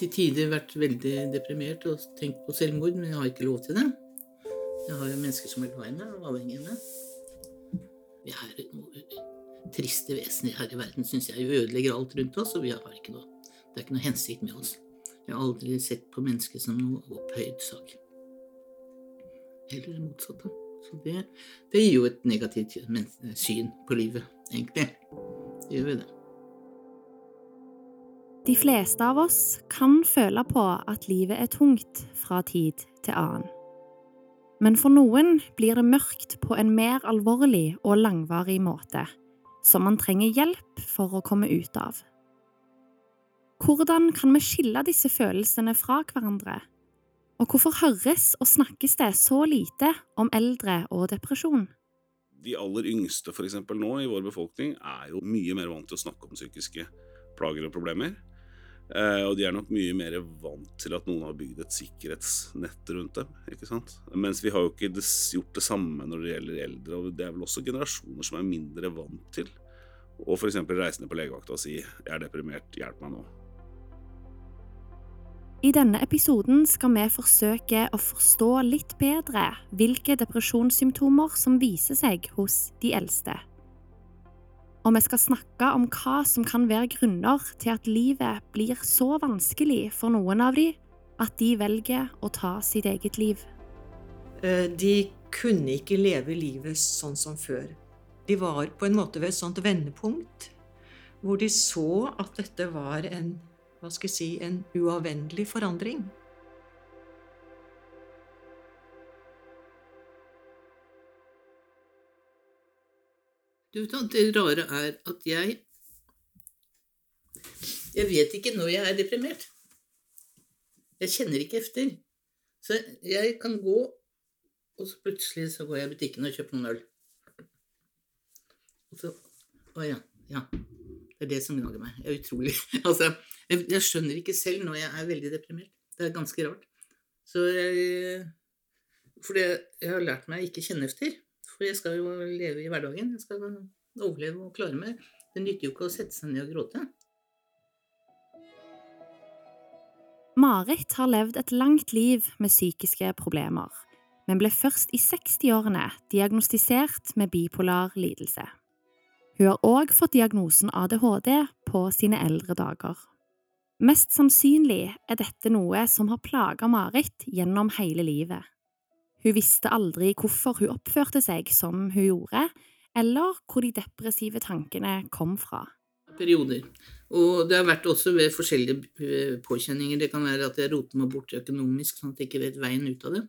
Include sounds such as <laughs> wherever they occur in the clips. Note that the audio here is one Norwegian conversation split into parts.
til tider vært veldig deprimert og tenkt på selvmord, men jeg har ikke lov til det. Jeg har jo mennesker som er glad i meg og avhengig av meg. Vi er noe triste vesener her i verden, syns jeg. Vi ødelegger alt rundt oss, og vi har ikke noe Det er ikke noe hensikt med oss. Jeg har aldri sett på mennesket som noe opphøyd sak. Heller det motsatte. Så det, det gir jo et negativt syn på livet, egentlig. Det gjør vi det. De fleste av oss kan føle på at livet er tungt fra tid til annen. Men for noen blir det mørkt på en mer alvorlig og langvarig måte, som man trenger hjelp for å komme ut av. Hvordan kan vi skille disse følelsene fra hverandre? Og hvorfor høres og snakkes det så lite om eldre og depresjon? De aller yngste for eksempel nå i vår befolkning er jo mye mer vant til å snakke om psykiske plager og problemer. Eh, og de er nok mye mer vant til at noen har bygd et sikkerhetsnett rundt dem. ikke sant? Mens vi har jo ikke gjort det samme når det gjelder eldre, og det er vel også generasjoner som er mindre vant til å f.eks. reise ned på legevakta og si 'jeg er deprimert, hjelp meg nå'. I denne episoden skal vi forsøke å forstå litt bedre hvilke depresjonssymptomer som viser seg hos de eldste og vi skal snakke om hva som kan være grunner til at livet blir så vanskelig for noen av dem at de velger å ta sitt eget liv. Eh, de kunne ikke leve livet sånn som før. De var på en måte ved et sånt vendepunkt hvor de så at dette var en, hva skal jeg si, en uavvendelig forandring. Du vet Det rare er at jeg Jeg vet ikke når jeg er deprimert. Jeg kjenner ikke efter. Så jeg kan gå, og så plutselig så går jeg i butikken og kjøper noen øl. Og så Å ja. Ja. Det er det som gnager meg. Jeg er utrolig. <laughs> Altså, jeg, jeg, skjønner ikke selv når jeg er veldig deprimert. Det er ganske rart. Så jeg Fordi jeg har lært meg å ikke kjenne efter. For jeg skal jo leve i hverdagen. Jeg skal overleve og klare meg. Det nytter jo ikke å sette seg ned og gråte. Marit har levd et langt liv med psykiske problemer, men ble først i 60-årene diagnostisert med bipolar lidelse. Hun har òg fått diagnosen ADHD på sine eldre dager. Mest sannsynlig er dette noe som har plaga Marit gjennom hele livet. Hun visste aldri hvorfor hun oppførte seg som hun gjorde, eller hvor de depressive tankene kom fra. Perioder. Og det har vært også ved forskjellige eh, påkjenninger. Det kan være at jeg roter meg bort økonomisk, sånn at jeg ikke vet veien ut av det.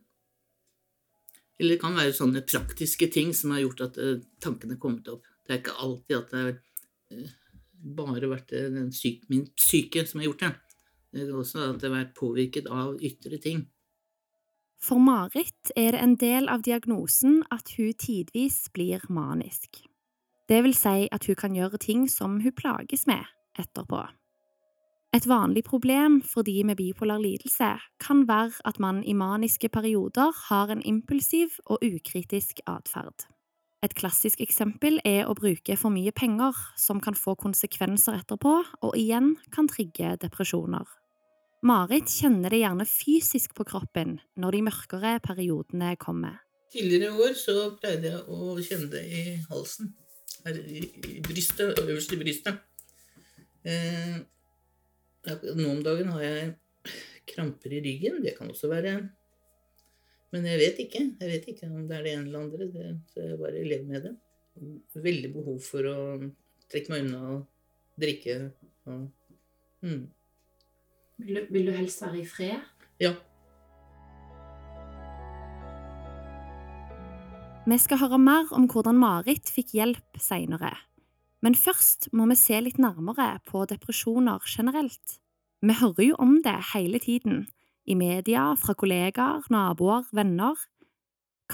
Eller det kan være sånne praktiske ting som har gjort at eh, tankene er kommet opp. Det er ikke alltid at det har eh, bare vært syke, min psyke som har gjort det. Det er også at det har vært påvirket av ytre ting. For Marit er det en del av diagnosen at hun tidvis blir manisk. Det vil si at hun kan gjøre ting som hun plages med etterpå. Et vanlig problem for de med bipolar lidelse kan være at man i maniske perioder har en impulsiv og ukritisk atferd. Et klassisk eksempel er å bruke for mye penger, som kan få konsekvenser etterpå og igjen kan trigge depresjoner. Marit kjenner det gjerne fysisk på kroppen når de mørkere periodene kommer. Tidligere i år så pleide jeg å kjenne det i halsen. Her i, brystet, øverst i brystet. Eh, nå om dagen har jeg kramper i ryggen. Det kan også være Men jeg vet ikke. Jeg vet ikke om det er det ene eller andre. Det, så jeg bare lever med det. Veldig behov for å trekke meg unna og drikke. Og, mm. Vil du, vil du helst være i fred? Ja. Vi skal høre mer om hvordan Marit fikk hjelp seinere. Men først må vi se litt nærmere på depresjoner generelt. Vi hører jo om det hele tiden, i media, fra kollegaer, naboer, venner.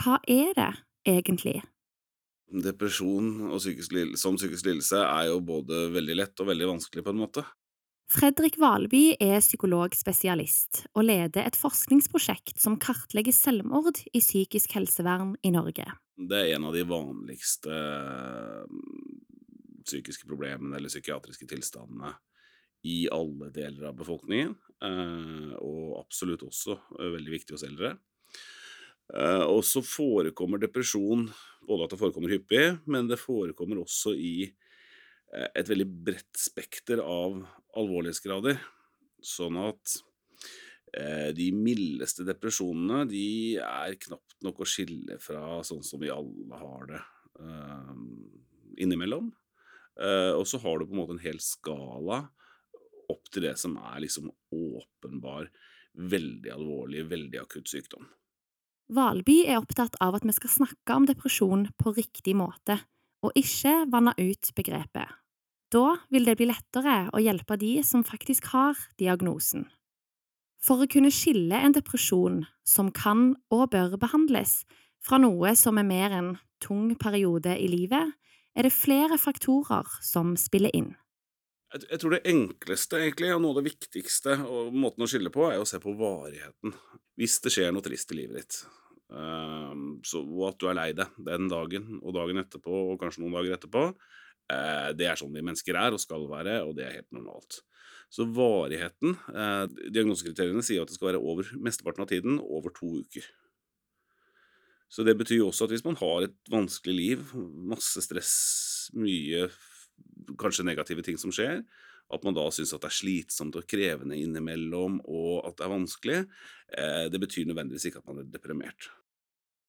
Hva er det egentlig? Depresjon psykisk, som psykisk lidelse er jo både veldig lett og veldig vanskelig på en måte. Fredrik Valby er psykologspesialist og leder et forskningsprosjekt som kartlegger selvmord i psykisk helsevern i Norge. Det er en av de vanligste mm, psykiske problemene eller psykiatriske tilstandene i alle deler av befolkningen, eh, og absolutt også eh, veldig viktig hos eldre. Eh, og så forekommer depresjon både at det forekommer hyppig, men det forekommer også i et veldig bredt spekter av alvorlighetsgrader. Sånn at eh, de mildeste depresjonene de er knapt nok å skille fra sånn som vi alle har det eh, innimellom. Eh, og så har du på en måte en hel skala opp til det som er liksom åpenbar, veldig alvorlig, veldig akutt sykdom. Valby er opptatt av at vi skal snakke om depresjon på riktig måte, og ikke vanne ut begrepet. Da vil det bli lettere å hjelpe de som faktisk har diagnosen. For å kunne skille en depresjon som kan og bør behandles, fra noe som er mer en tung periode i livet, er det flere faktorer som spiller inn. Jeg, tror det enkleste, egentlig, og noe av det viktigste, og måten å skille på, er å se på varigheten. Hvis det skjer noe trist i livet ditt, ehm, så, og at du er lei deg den dagen og dagen etterpå, og kanskje noen dager etterpå, det er sånn vi mennesker er og skal være, og det er helt normalt. Så varigheten eh, Diagnosekriteriene sier at det skal være over mesteparten av tiden over to uker. Så det betyr jo også at hvis man har et vanskelig liv, masse stress, mye kanskje negative ting som skjer, at man da syns at det er slitsomt og krevende innimellom, og at det er vanskelig, eh, det betyr nødvendigvis ikke at man er deprimert.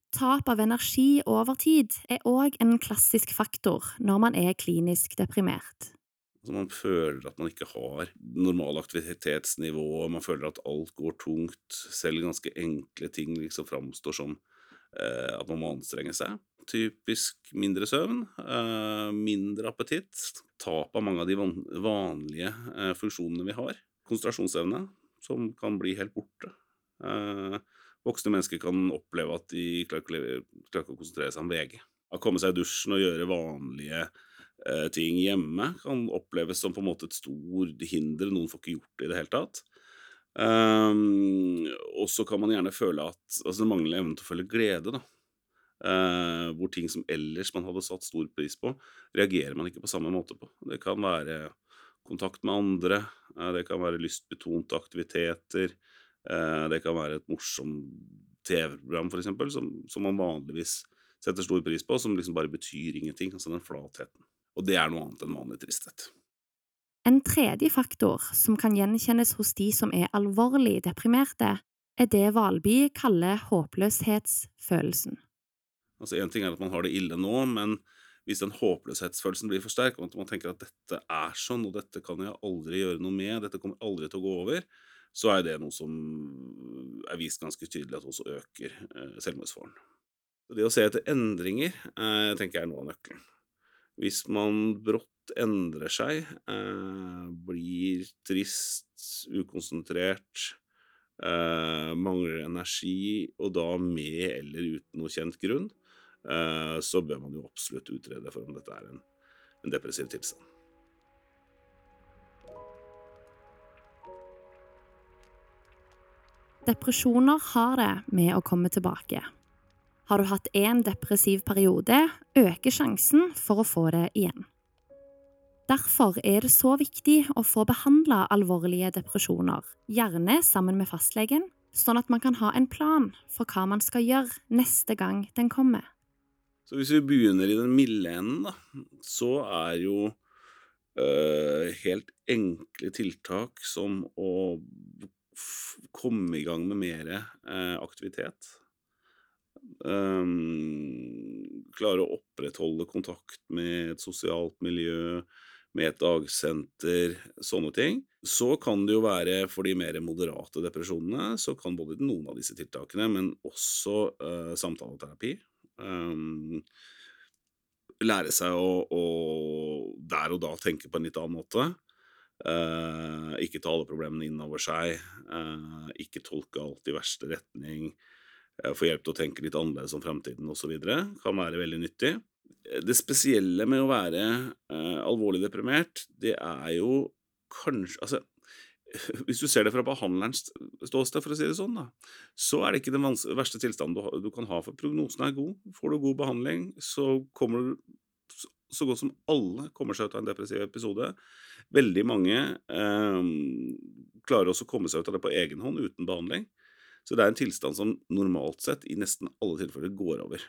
Tap av energi over tid er òg en klassisk faktor når man er klinisk deprimert. Altså man føler at man ikke har normal aktivitetsnivå, man føler at alt går tungt, selv ganske enkle ting liksom framstår som eh, at man må anstrenge seg. Typisk mindre søvn, eh, mindre appetitt, tap av mange av de van vanlige eh, funksjonene vi har. Konsentrasjonsevne, som kan bli helt borte. Eh, voksne mennesker kan oppleve at de klarer ikke, å konsentrere seg om VG. Å komme seg i dusjen og gjøre vanlige eh, ting hjemme kan oppleves som på en måte et stort hinder. Noen får ikke gjort det i det hele tatt. Um, og så kan man gjerne føle at altså det mangler evnen til å føle glede. da. Uh, hvor ting som ellers man hadde satt stor pris på, reagerer man ikke på samme måte på. Det kan være kontakt med andre, uh, det kan være lystbetonte aktiviteter, det kan være et morsomt TV-program eksempel, som, som, man vanligvis setter stor pris på, som liksom bare betyr ingenting. Altså den flatheten. Og det er noe annet enn vanlig tristhet. En tredje faktor som kan gjenkjennes hos de som er alvorlig deprimerte, er det Valby kaller håpløshetsfølelsen. Altså Én ting er at man har det ille nå, men hvis den håpløshetsfølelsen blir for sterk, og at man tenker at dette er sånn, og dette kan jeg aldri gjøre noe med, dette kommer aldri til å gå over, så er det noe som er vist ganske tydelig at også øker eh, selvmordsfaren. Det å se etter endringer eh, tenker jeg er noe av nøkkelen. Hvis man brått endrer seg, eh, blir trist, ukonsentrert, mangler energi, og da med eller uten noe kjent grunn, så bør man jo absolutt utrede for om dette er en, en depressiv tilstand. Depresjoner har det med å komme tilbake. Har du hatt én depressiv periode, øker sjansen for å få det igjen. Derfor er det så viktig å få behandla alvorlige depresjoner, gjerne sammen med fastlegen, sånn at man kan ha en plan for hva man skal gjøre neste gang den kommer. Så hvis vi begynner i den milde enden, da, så er jo øh, helt enkle tiltak som å komme i gang med mer eh, aktivitet. Um, klare å opprettholde kontakt med et sosialt miljø, med et dagsenter, sånne ting. Så kan det jo være for de mer moderate depresjonene, så kan både noen av disse tiltakene, men også uh, samtaleterapi um, Lære seg å, å, der og da tenke på en litt annen måte. Uh, ikke ta alle problemene inn over seg. Uh, ikke tolke alt i verste retning. Uh, få hjelp til å tenke litt annerledes om fremtiden osv. Kan være veldig nyttig. Det spesielle med å være alvorlig deprimert, det er jo kanskje Altså, <laughs> hvis du ser det fra behandlerens ståsted, for å si det sånn, da, så er det ikke den verste tilstanden du, du, kan ha, for prognosen er god. Får du god behandling, så kommer du så godt som alle kommer seg ut av en depressiv episode. Veldig mange eh, klarer også å komme seg ut av det på egen hånd uten behandling. Så det er en tilstand som normalt sett i nesten alle tilfeller går over.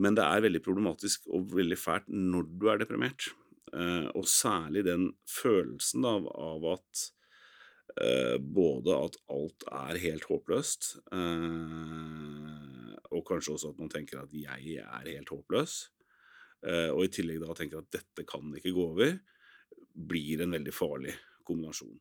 Men det er veldig problematisk og veldig fælt når du er deprimert. Eh, og særlig den følelsen av, av at eh, både at alt er helt håpløst, eh, og kanskje også at man tenker at jeg er helt håpløs, og i tillegg da tenker at dette kan ikke gå over, blir en veldig farlig kombinasjon.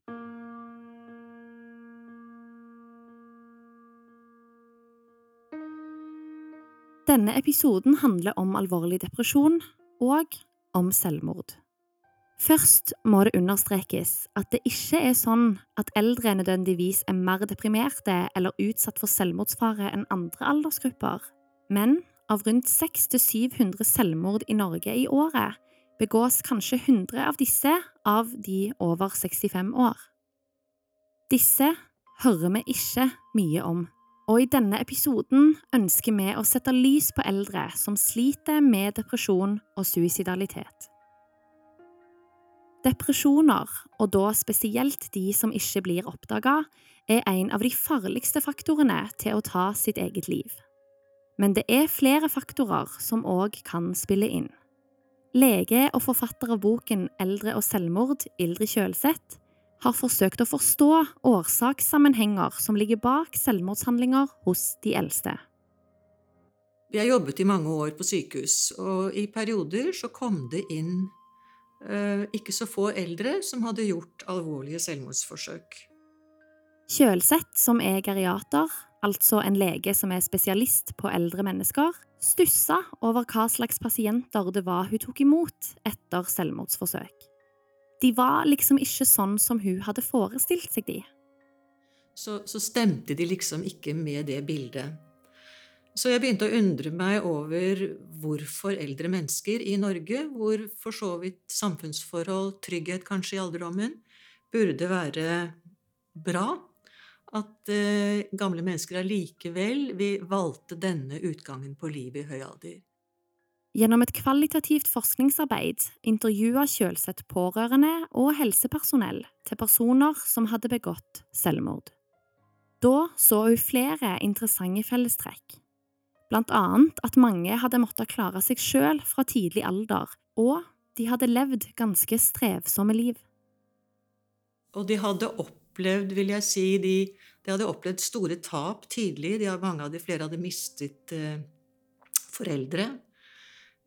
Denne episoden handler om alvorlig depresjon og om selvmord. Først må det understrekes at det ikke er sånn at eldre nødvendigvis er mer deprimerte eller utsatt for selvmordsfare enn andre aldersgrupper, men av rundt 600–700 selvmord i Norge i året begås kanskje 100 av disse av de over 65 år. Disse hører vi ikke mye om, og i denne episoden ønsker vi å sette lys på eldre som sliter med depresjon og suicidalitet. Depresjoner, og da spesielt de som ikke blir oppdaga, er en av de farligste faktorene til å ta sitt eget liv. Men det er flere faktorer som òg kan spille inn. Lege og forfatter av boken Eldre og selvmord, Ildrid Kjølseth, har forsøkt å forstå årsakssammenhenger som ligger bak selvmordshandlinger hos de eldste. Vi har jobbet i mange år på sykehus, og i perioder så kom det inn eh, ikke så få eldre som hadde gjort alvorlige selvmordsforsøk. Kjølseth, som er geriater, altså en lege som er spesialist på eldre mennesker, stussa over hva slags pasienter det var hun tok imot etter selvmordsforsøk. De var liksom ikke sånn som hun hadde forestilt seg de. Så, så stemte de liksom ikke med det bildet. Så jeg begynte å undre meg over hvorfor eldre mennesker i Norge, hvor for så vidt samfunnsforhold, trygghet kanskje i alderdommen, burde være bra, at eh, gamle mennesker allikevel vi valgte denne utgangen på livet i høy alder. Gjennom et kvalitativt forskningsarbeid intervjua Kjølseth pårørende og helsepersonell til personer som hadde begått selvmord. Da så hun flere interessante fellestrekk, blant annet at mange hadde måttet klare seg sjøl fra tidlig alder, og de hadde levd ganske strevsomme liv. Og de hadde opplevd, vil jeg si, de, de hadde opplevd store tap tidlig. De, mange av de flere hadde mistet eh, foreldre.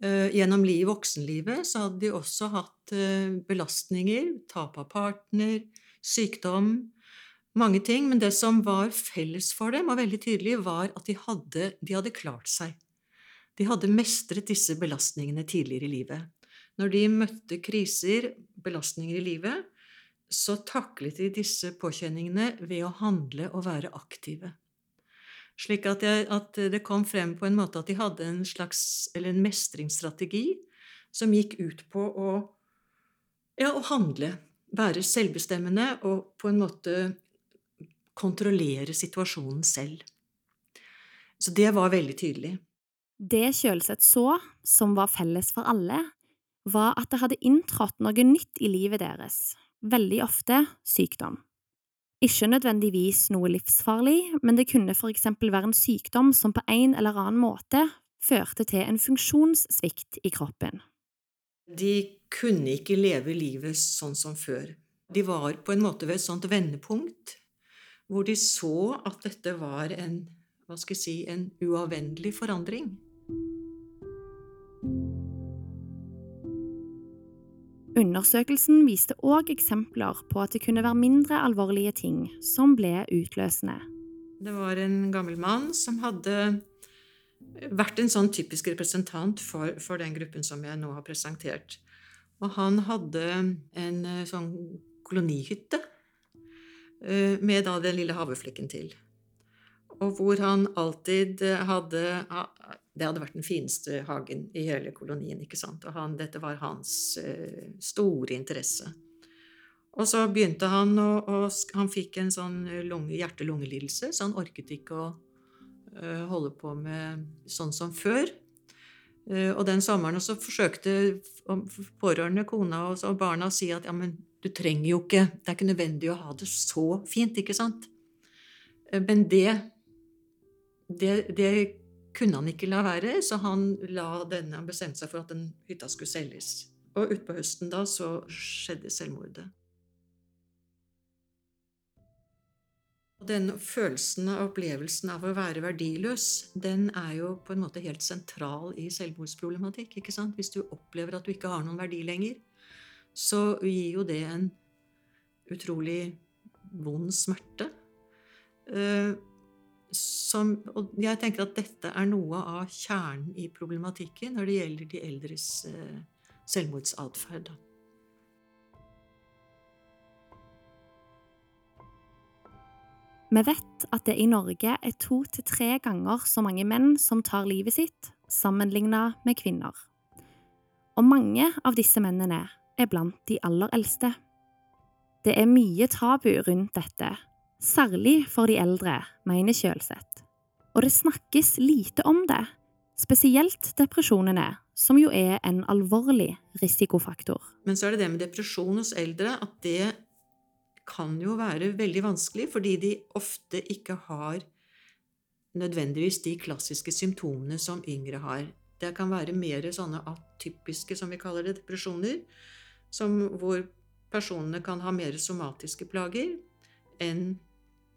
Eh, gjennom liv, voksenlivet så hadde de også hatt eh, belastninger, tap av partner, sykdom, mange ting. Men det som var felles for dem, og veldig tydelig, var at de hadde, de hadde klart seg. De hadde mestret disse belastningene tidligere i livet. Når de møtte kriser, belastninger i livet, så taklet de disse påkjenningene ved å handle og være aktive. Slik at, jeg, at, det kom frem på en måte at de hadde en slags, eller en mestringsstrategi som gikk ut på å, ja, å handle. Være selvbestemmende og på en måte kontrollere situasjonen selv. Så det var veldig tydelig. Det Kjølseth så, som var felles for alle, var at det hadde inntrådt noe nytt i livet deres, veldig ofte sykdom. Ikke nødvendigvis noe livsfarlig, men det kunne for eksempel være en sykdom som på en eller annen måte førte til en funksjonssvikt i kroppen. De kunne ikke leve livet sånn som før. De var på en måte ved et sånt vendepunkt hvor de så at dette var en, hva skal jeg si, en uavvendelig forandring. Undersøkelsen viste òg eksempler på at det kunne være mindre alvorlige ting som ble utløsende. Det var en gammel mann som hadde vært en sånn typisk representant for, for den gruppen som jeg nå har presentert. Og han hadde en eh, sånn kolonihytte eh, med da den lille haveflekken til. Og hvor han alltid hadde det hadde vært den fineste hagen i hele kolonien. ikke sant? Og han, dette var hans uh, store interesse. Og så begynte han og Han fikk en sånn hjerte-lungelidelse, så han orket ikke å uh, holde på med sånn som før. Uh, Og den sommeren så forsøkte pårørende, kona og og barna å si at ja, men du trenger jo ikke Det er ikke nødvendig å ha det så fint, ikke sant? Eh, Men det, det, det kunne han ikke la være, så han la denne, han bestemte seg for at den hytta skulle selges. Og utpå høsten da så skjedde selvmordet. Den følelsen og opplevelsen av å være verdiløs, den er jo på en måte helt sentral i selvmordsproblematikk. ikke sant? Hvis du opplever at du ikke har noen verdi lenger, så gir jo det en utrolig vond smerte. Eh, som, og jeg tenker at dette er noe av kjernen i problematikken når det gjelder de eldres eh, selvmordsatferd. Vi vet at det i Norge er to til tre ganger så mange menn som tar livet sitt, sammenlignet med kvinner. Og mange av disse mennene er blant de aller eldste. Det er mye tabu rundt dette, særlig for de eldre, mener Kjølseth. Og det snakkes lite om det, spesielt depresjonene, som jo er en alvorlig risikofaktor. Men så er det det med depresjon hos eldre at det kan jo være veldig vanskelig, fordi de ofte ikke har nødvendigvis de klassiske symptomene som yngre har. Det kan være mer sånne atypiske, som vi kaller det, depresjoner, som, hvor personene kan ha mer somatiske plager enn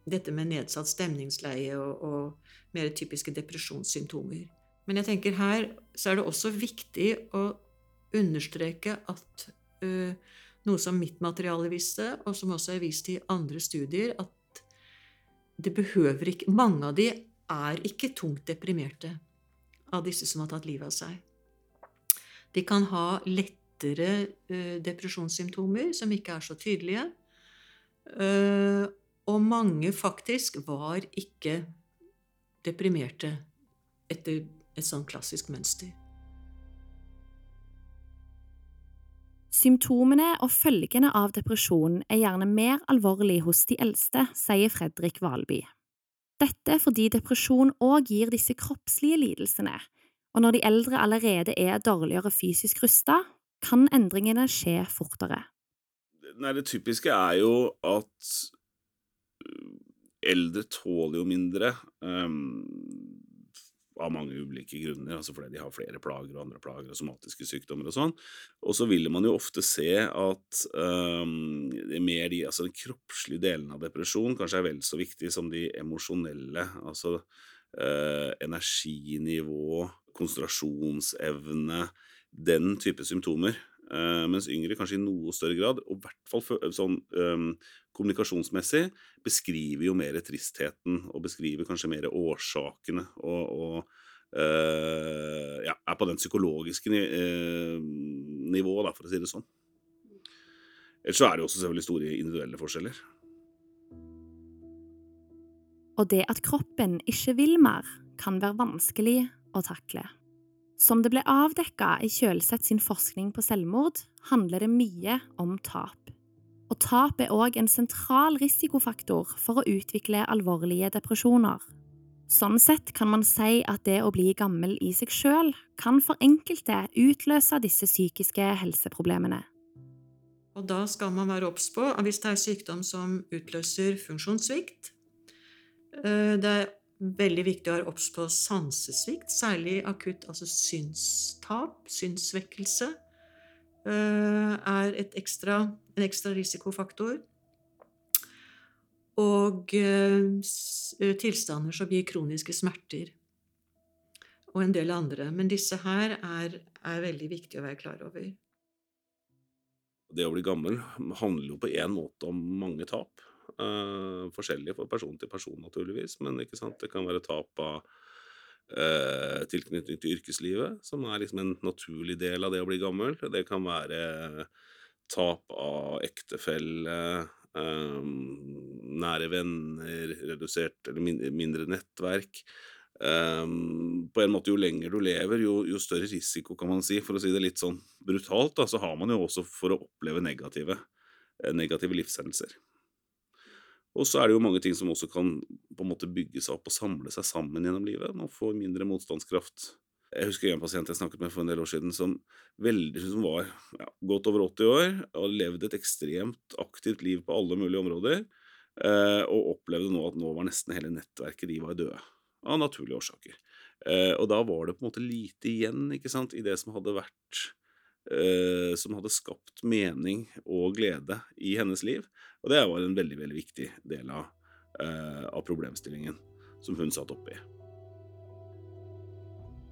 dette med nedsatt stemningsleie og, og mer typiske depresjonssymptomer. Men jeg tenker her så er det også viktig å understreke at uh, noe som mitt materiale viste, og som også er vist i andre studier, at det behøver ikke Mange av de er ikke tungt deprimerte av disse som har tatt livet av seg. De kan ha lettere uh, depresjonssymptomer som ikke er så tydelige. Uh, og mange faktisk var ikke deprimerte etter et sånn klassisk mønster. Symptomene og følgene av depresjon er gjerne mer alvorlig hos de eldste, sier Fredrik Valby. Dette fordi depresjon òg gir disse kroppslige lidelsene, og når de eldre allerede er dårligere fysisk rusta, kan endringene skje fortere. Nei, det typiske er jo at eldre tåler jo mindre. Um, av mange ulike grunner, altså fordi de har flere plager og andre plager og somatiske sykdommer og sånn. Og så vil man jo ofte se at um, mer de, altså den kroppslige delen av depresjon kanskje er vel så viktig som de emosjonelle. Altså uh, energinivå, konsentrasjonsevne, den type symptomer. Uh, mens yngre kanskje i noe større grad, og i hvert fall sånn um, kommunikasjonsmessig, beskriver jo mer tristheten, og beskriver kanskje mer årsakene, og, og øh, ja, er på den psykologiske niv øh, nivået, da, for å si det sånn. Ellers så er det jo også selvfølgelig store individuelle forskjeller. Og det at kroppen ikke vil mer, kan være vanskelig å takle. Som det ble avdekka i Kjølseth sin forskning på selvmord, handler det mye om tap. Og tap er òg en sentral risikofaktor for å utvikle alvorlige depresjoner. Sånn sett kan man si at det å bli gammel i seg sjøl kan for enkelte utløse disse psykiske helseproblemene. Og da skal man være obs på hvis det er sykdom som utløser funksjonssvikt eh, Det er veldig viktig å være obs på sansesvikt, særlig akutt altså synstap, synssvekkelse, er et ekstra, en ekstra risikofaktor. Og eh, tilstander som gir kroniske smerter. Og en del andre. Men disse her er, er veldig viktig å være klar over. Det å bli gammel handler jo på en måte om mange tap. Uh, forskjellige fra person til person, naturligvis, men det kan være tap av uh, tilknytning til yrkeslivet, som er liksom en naturlig del av det å bli gammel. Det kan være tap av ektefelle, um, nære venner, redusert eller mindre, nettverk. Um, på en måte Jo lenger du lever, jo, jo, større risiko, kan man si, for å si det litt sånn brutalt, da, så har man jo også for å oppleve negative, negative livshendelser. Og så er det jo mange ting som også kan på en måte bygge seg opp og samle seg sammen gjennom livet. Man får mindre motstandskraft Jeg husker en pasient jeg snakket med for en del år siden som, veldig, som var ja, godt over 80 år og levd et ekstremt aktivt liv på alle mulige områder, eh, og opplevde nå at nå var nesten hele nettverket de var døde, av naturlige årsaker. Eh, og da var det på en måte lite igjen sant, i det som hadde vært eh, Som hadde skapt mening og glede i hennes liv. Og det var en veldig, veldig viktig del av, eh, av problemstillingen som hun satt oppe i.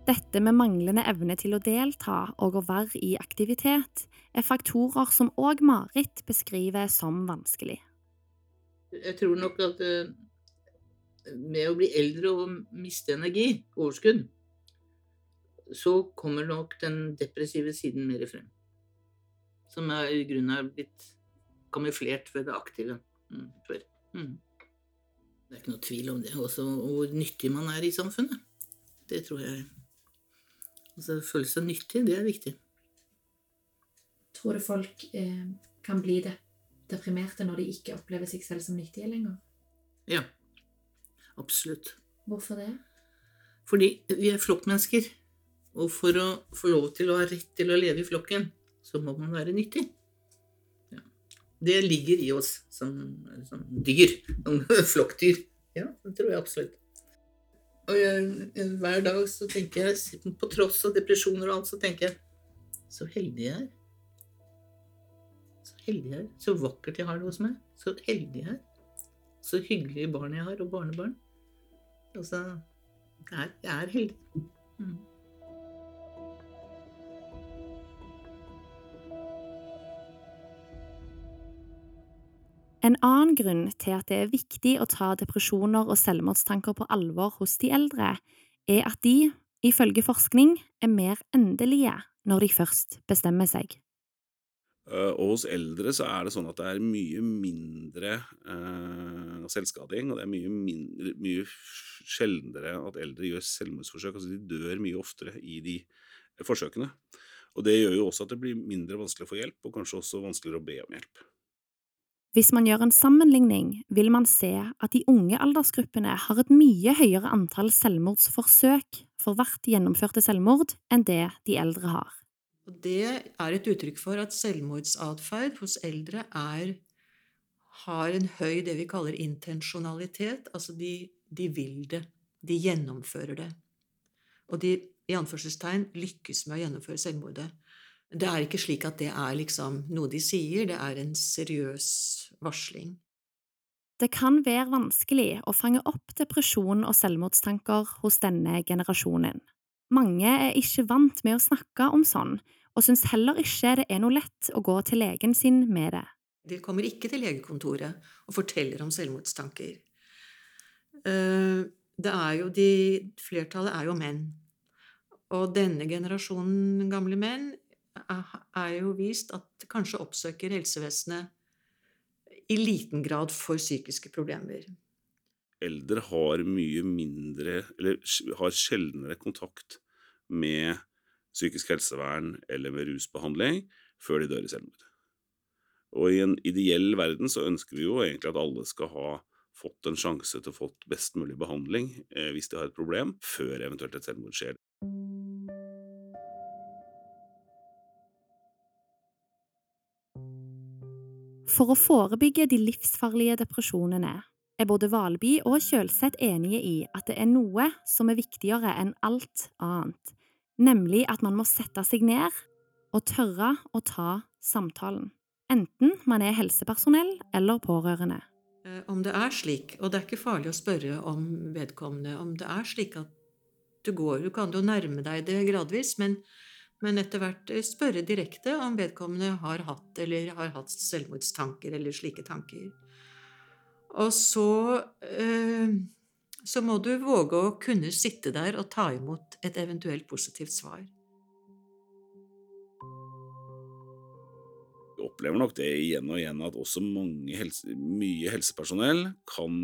Dette med manglende evne til å delta og å være i aktivitet er faktorer som òg Marit beskriver som vanskelig. Jeg tror nok at eh, med å bli eldre og miste energi, overskudd, så kommer nok den depressive siden mer frem. Som er, i grunnen er blitt kamuflert ved det aktive mm, før. Mm. Det er ikke noe tvil om det. Også hvor nyttig man er i samfunnet. Det tror jeg Altså føle seg nyttig, det er viktig. Tror du folk eh, kan bli det, deprimerte når de ikke opplever seg selv som nyttige lenger? Ja. Absolutt. Hvorfor det? Fordi vi er flokkmennesker. Og for å få lov til å ha rett til å leve i flokken, så må man være nyttig. Ja. Det ligger i oss som, som dyr. <laughs> Som flokkdyr. Ja, det tror jeg absolutt. Og jeg, hver dag så tenker jeg, på tross av depresjoner og alt, så tenker jeg Så heldig jeg er. Så heldig jeg er. Så vakkert jeg har det hos meg. Så heldig jeg er. Så hyggelige barn jeg har, og barnebarn. Altså Jeg jeg er heldig. Mm. En annen grunn til at det er viktig å ta depresjoner og selvmordstanker på alvor hos de eldre, er at de, ifølge forskning, er mer endelige når de først bestemmer seg. Uh, og hos eldre så er det sånn at det er mye mindre uh, selvskading, og det er mye, mindre, mye sjeldnere at eldre gjør selvmordsforsøk. Altså de dør mye oftere i de forsøkene. Og det gjør jo også at det blir mindre vanskelig å få hjelp, og kanskje også vanskeligere å be om hjelp. Hvis man gjør en sammenligning, vil man se at de unge aldersgruppene har et mye høyere antall selvmordsforsøk for hvert gjennomførte selvmord enn det de eldre har. Det er et uttrykk for at selvmordsatferd hos eldre er, har en høy det vi kaller intensjonalitet. Altså de, de vil det. De gjennomfører det. Og de i anførselstegn lykkes med å gjennomføre selvmordet. Det er ikke slik at det er liksom noe de sier, det er en seriøs varsling. Det kan være vanskelig å fange opp depresjon og selvmordstanker hos denne generasjonen. Mange er ikke vant med å snakke om sånn, og syns heller ikke det er noe lett å gå til legen sin med det. De kommer ikke til legekontoret og forteller om selvmordstanker. Eh, det er jo de, flertallet er jo menn. Og denne generasjonen gamle menn er jo vist at kanskje oppsøker helsevesenet i liten grad for psykiske problemer. Eldre har mye mindre, eller har sjeldnere kontakt med psykisk helsevern eller med rusbehandling før de dør i selvmord. Og i en ideell verden så ønsker vi jo egentlig at alle skal ha fått en sjanse til å få best mulig behandling eh, hvis de har et problem, før eventuelt et selvmord skjer. For å forebygge de livsfarlige depresjonene er både Valby og Kjølseth enige i at det er noe som er viktigere enn alt annet, nemlig at man må sette seg ned og tørre å ta samtalen, enten man er helsepersonell eller pårørende. Eh, om det er slik, og det er ikke farlig å spørre om vedkommende, om det er slik at du går Du kan jo nærme deg det gradvis, men men etter hvert eh, spørre direkte om vedkommende har hatt eller har hatt selvmordstanker eller slike tanker. Og så, eh, så må du våge å kunne sitte der og ta imot et eventuelt positivt svar. Jeg opplever nok det igjen og igjen at også helse, mye helsepersonell kan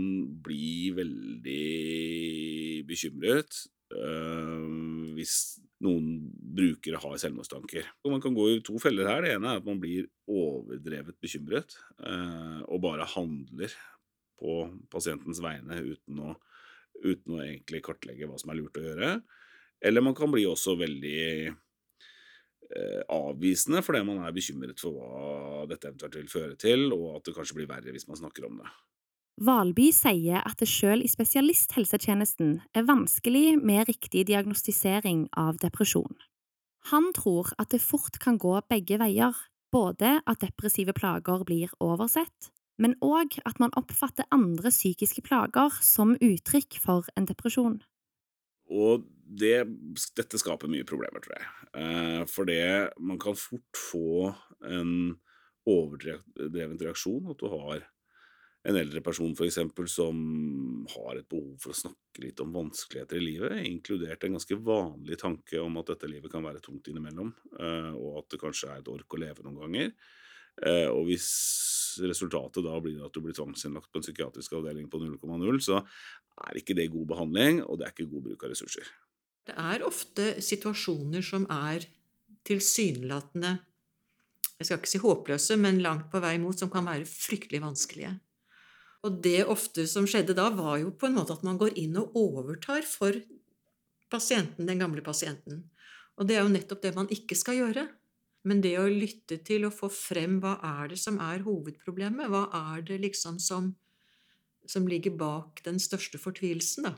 bli veldig bekymret øh, hvis noen brukere har selvmordstanker. Man kan gå i to feller her. Det ene er at man blir overdrevet bekymret øh, og bare handler på pasientens vegne uten å, uten å egentlig kartlegge hva som er lurt å gjøre. Eller man kan bli også veldig eh, avvisende fordi man er bekymret for hva dette eventuelt vil føre til, og at det kanskje blir verre hvis man snakker om det. Valby sier at det selv i spesialisthelsetjenesten er vanskelig med riktig diagnostisering av depresjon. Han tror at det fort kan gå begge veier, både at depressive plager blir oversett, men òg at man oppfatter andre psykiske plager som uttrykk for en depresjon. Og det, dette skaper mye problemer, tror jeg. Eh, for det man kan fort få en overdreven reaksjon, at du har en eldre person eksempel som har et behov for å snakke litt om vanskeligheter i livet, inkludert en ganske vanlig tanke om at dette livet kan være tungt innimellom, eh, og at det kanskje er et ork å leve noen ganger. Eh, og hvis resultatet da blir at du blir tvangsinnlagt på en psykiatrisk avdeling på 0,0, så er ikke det god behandling, og det er ikke god bruk av ressurser. Det er ofte situasjoner som er tilsynelatende Jeg skal ikke si håpløse, men langt på vei mot, som kan være fryktelig vanskelige. Og det ofte som skjedde da, var jo på en måte at man går inn og overtar for pasienten, den gamle pasienten. Og det er jo nettopp det man ikke skal gjøre. Men det å lytte til og få frem hva er det som er hovedproblemet, hva er det liksom som, som ligger bak den største fortvilelsen, da.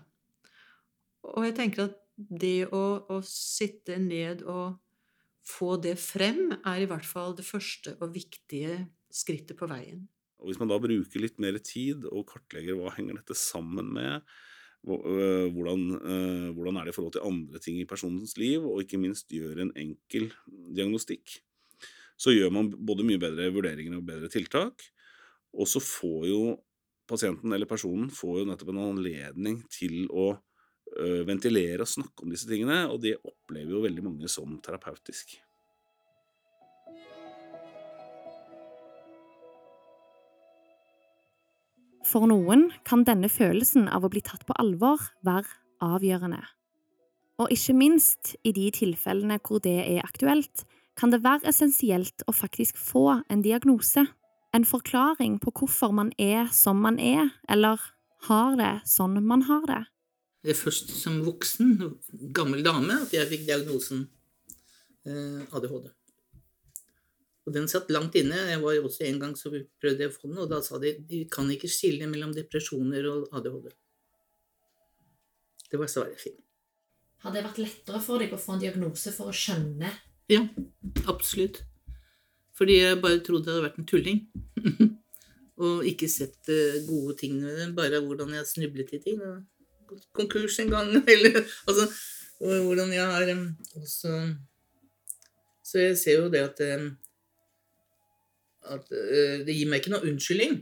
Og jeg tenker at det å, å sitte ned og få det frem, er i hvert fall det første og viktige skrittet på veien. Og hvis man da bruker litt mer tid og kartlegger hva henger dette sammen med, øh, hvordan, øh, hvordan er det i forhold til andre ting i personens liv, og ikke minst gjør en enkel diagnostikk, så gjør man både mye bedre vurderinger og bedre tiltak, og så får jo pasienten eller personen får jo nettopp en anledning til å øh, ventilere og snakke om disse tingene, og det opplever jo veldig mange som terapeutisk. For noen kan denne følelsen av å bli tatt på alvor være avgjørende. Og ikke minst i de tilfellene hvor det er aktuelt, kan det være essensielt å faktisk få en diagnose, en forklaring på hvorfor man er som man er, eller har det sånn man har det. Det er først som voksen, gammel dame, at jeg fikk diagnosen eh, ADHD. Og den satt langt inne. Jeg var også En gang så prøvde jeg å få den, og da sa de de kan ikke skille mellom depresjoner og ADHD. Det var svaret fint. Hadde Har det vært lettere for deg å få en diagnose for å skjønne Ja, absolutt. Fordi jeg bare trodde jeg hadde vært en tulling. <laughs> og ikke sett uh, gode ting med det. Bare hvordan jeg snublet i ting. Konkurs en gang, <laughs> eller altså Hvordan jeg har um, også Så jeg ser jo det at um, at uh, det gir meg ikke noe unnskyldning,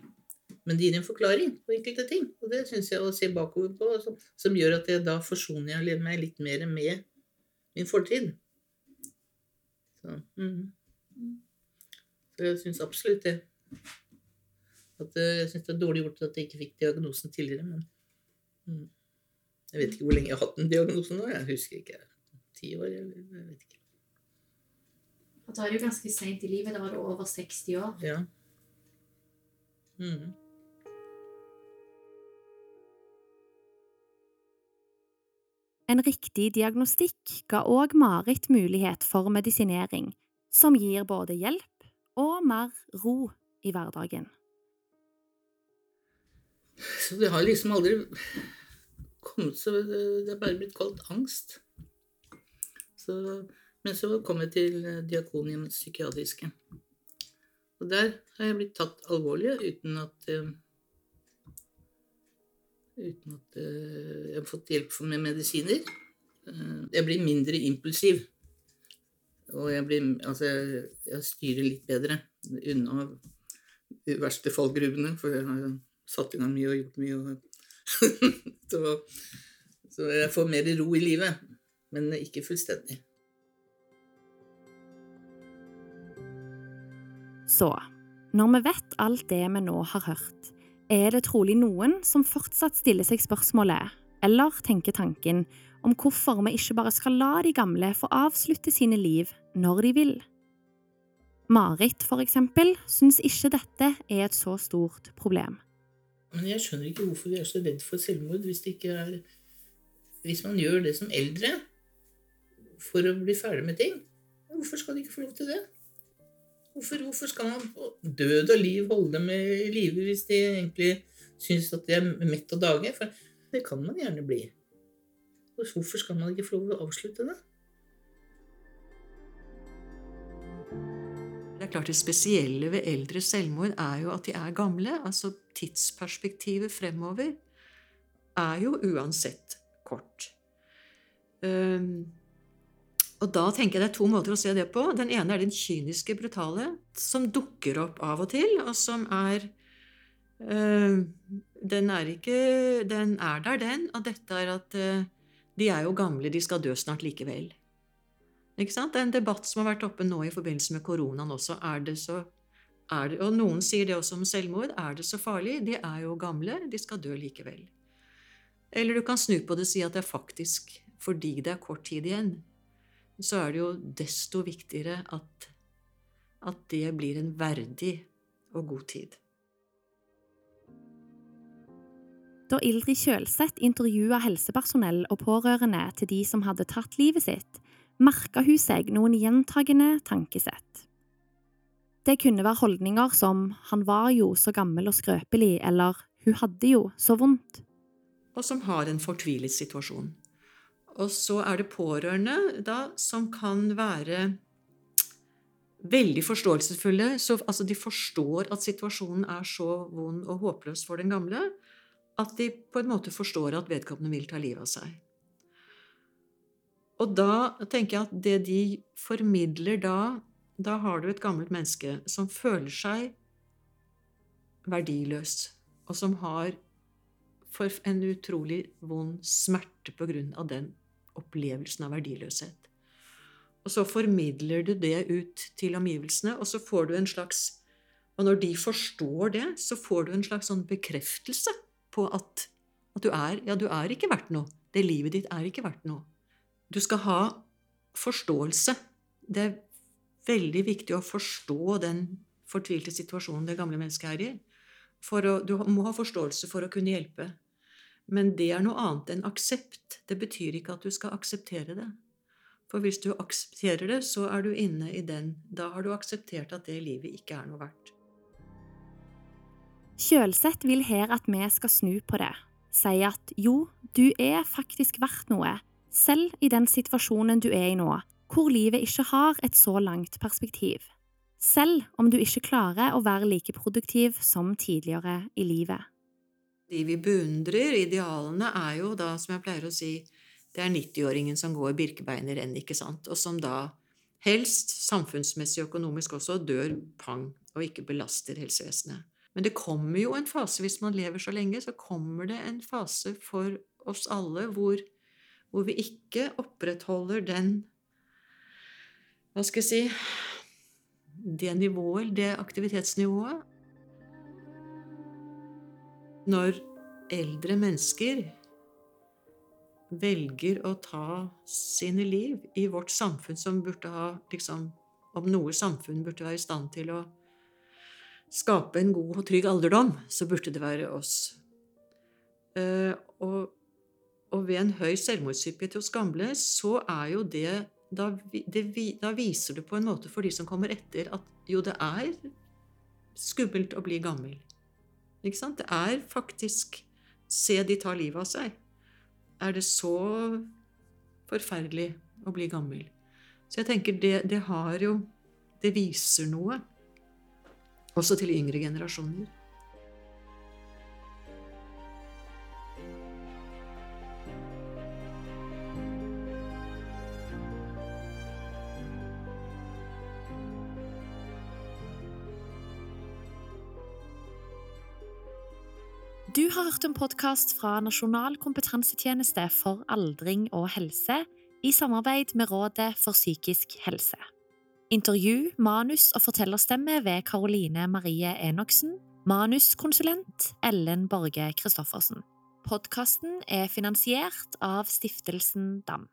men det gir en forklaring på enkelte ting. Og det syns jeg å se bakover på, som, som, gjør at jeg da forsoner jeg meg litt mer med min fortid. Så, mm. Så jeg syns absolutt det. At, uh, jeg syns det er dårlig gjort at jeg ikke fikk diagnosen tidligere, men mm. Jeg vet ikke hvor lenge jeg har hatt den diagnosen nå. Jeg husker ikke. Ti år? Jeg vet ikke. Og da er det jo ganske seint i livet. Da var du over 60 år. Ja. Mm. En riktig diagnostikk ga òg Marit mulighet for medisinering, som gir både hjelp og mer ro i hverdagen. Så det har liksom aldri kommet så Det er bare blitt kalt angst. Så men så kom jeg til eh, Diakonhjemmets psykiatriske. Og der har jeg blitt tatt alvorlig uten at uh, Uten at uh, jeg har fått hjelp med medisiner. Jeg blir mindre impulsiv. Og jeg blir Altså, jeg, jeg styrer litt bedre unna de verste fallgruvene, for jeg har satt i gang mye og gjort mye. Og <laughs> så, så jeg får mer ro i livet. Men ikke fullstendig. Så, når vi vet alt det vi nå har hørt, er det trolig noen som fortsatt stiller seg spørsmålet, eller tenker tanken, om hvorfor vi ikke bare skal la de gamle få avslutte sine liv når de vil. Marit, for eksempel, syns ikke dette er et så stort problem. Men jeg skjønner ikke hvorfor vi er så redd for selvmord hvis, er, hvis man gjør det som eldre. for å bli ferdig med ting. Hvorfor skal de ikke få lov til det? Hvorfor, hvorfor skal man på død og liv holde dem i live hvis de egentlig syns at de er mett av dage? For det kan man gjerne bli. Hvorfor skal man ikke få lov til å avslutte det? Det er klart Det spesielle ved eldre selvmord er jo at de er gamle. altså Tidsperspektivet fremover er jo uansett kort. Um, og da tenker jeg det er to måter å se det på. Den ene er den kyniske, brutale, som dukker opp av og til, og som er uh, Den er ikke Den er der, den. Og dette er at uh, de er jo gamle, de skal dø snart likevel. Ikke sant? Det er en debatt som har vært oppe nå i forbindelse med koronaen også. Er det så er det, Og noen sier det også om selvmord. Er det så farlig? De er jo gamle, de skal dø likevel. Eller du kan snu på det og si at det er faktisk fordi det er kort tid igjen så er det jo desto viktigere at, at det blir en verdig og god tid. Da Ildrid Kjølseth intervjua helsepersonell og pårørende til de som hadde tatt livet sitt, merka hun seg noen gjentagende tankesett. Det kunne være holdninger som 'han var jo så gammel og skrøpelig' eller 'hun hadde jo så vondt'. Og som har en fortvilet situasjon. Og så er det pårørende da, som kan være veldig forståelsesfulle. Så, altså, de forstår at situasjonen er så vond og håpløs for den gamle at de på en måte forstår at vedkommende vil ta livet av seg. Og da tenker jeg at det de formidler da Da har du et gammelt menneske som føler seg verdiløs, og som har en utrolig vond smerte på grunn av den opplevelsen av verdiløshet. Og så formidler du det ut til omgivelsene, og så får du en slags Og når de forstår det, så får du en slags sånn bekreftelse på at, at du er Ja, du er ikke verdt noe. Det livet ditt er ikke verdt noe. Du skal ha forståelse. Det er veldig viktig å forstå den fortvilte situasjonen det gamle mennesket er i. Å, du må ha forståelse for å kunne hjelpe. Men det er noe annet enn aksept. Det betyr ikke at du skal akseptere det. For hvis du aksepterer det, så er du inne i den. Da har du akseptert at det livet ikke er noe verdt. Kjølseth vil her at vi skal snu på det. Si at jo, du er faktisk verdt noe, selv i den situasjonen du er i nå, hvor livet ikke har et så langt perspektiv. Selv om du ikke klarer å være like produktiv som tidligere i livet. De vi beundrer, idealene, er jo da, som jeg pleier å si, det er 90-åringen som går birkebein i renn, ikke sant, og som da helst, samfunnsmessig og økonomisk også, dør pang og ikke belaster helsevesenet. Men det kommer jo en fase, hvis man lever så lenge, så kommer det en fase for oss alle hvor, hvor vi ikke opprettholder den Hva skal jeg si Det nivået, det aktivitetsnivået når eldre mennesker velger å ta sine liv i vårt samfunn, som burde ha liksom, Om noe samfunn burde være i stand til å skape en god og trygg alderdom, så burde det være oss. Uh, og, og, ved en høy selvmordshyppighet hos gamle, så er jo det da, det da viser du på en måte for de som kommer etter, at jo, det er skummelt å bli gammel. Det er faktisk Se de ta livet av seg. Er det så forferdelig å bli gammel? Så jeg tenker det, det har jo Det viser noe. Også til yngre generasjoner. Har hørt en podkast fra Nasjonal kompetansetjeneste for aldring og helse i samarbeid med Rådet for psykisk helse. Intervju, manus og fortellerstemme ved Karoline Marie Enoksen. Manuskonsulent Ellen Borge Christoffersen. Podkasten er finansiert av Stiftelsen DAM.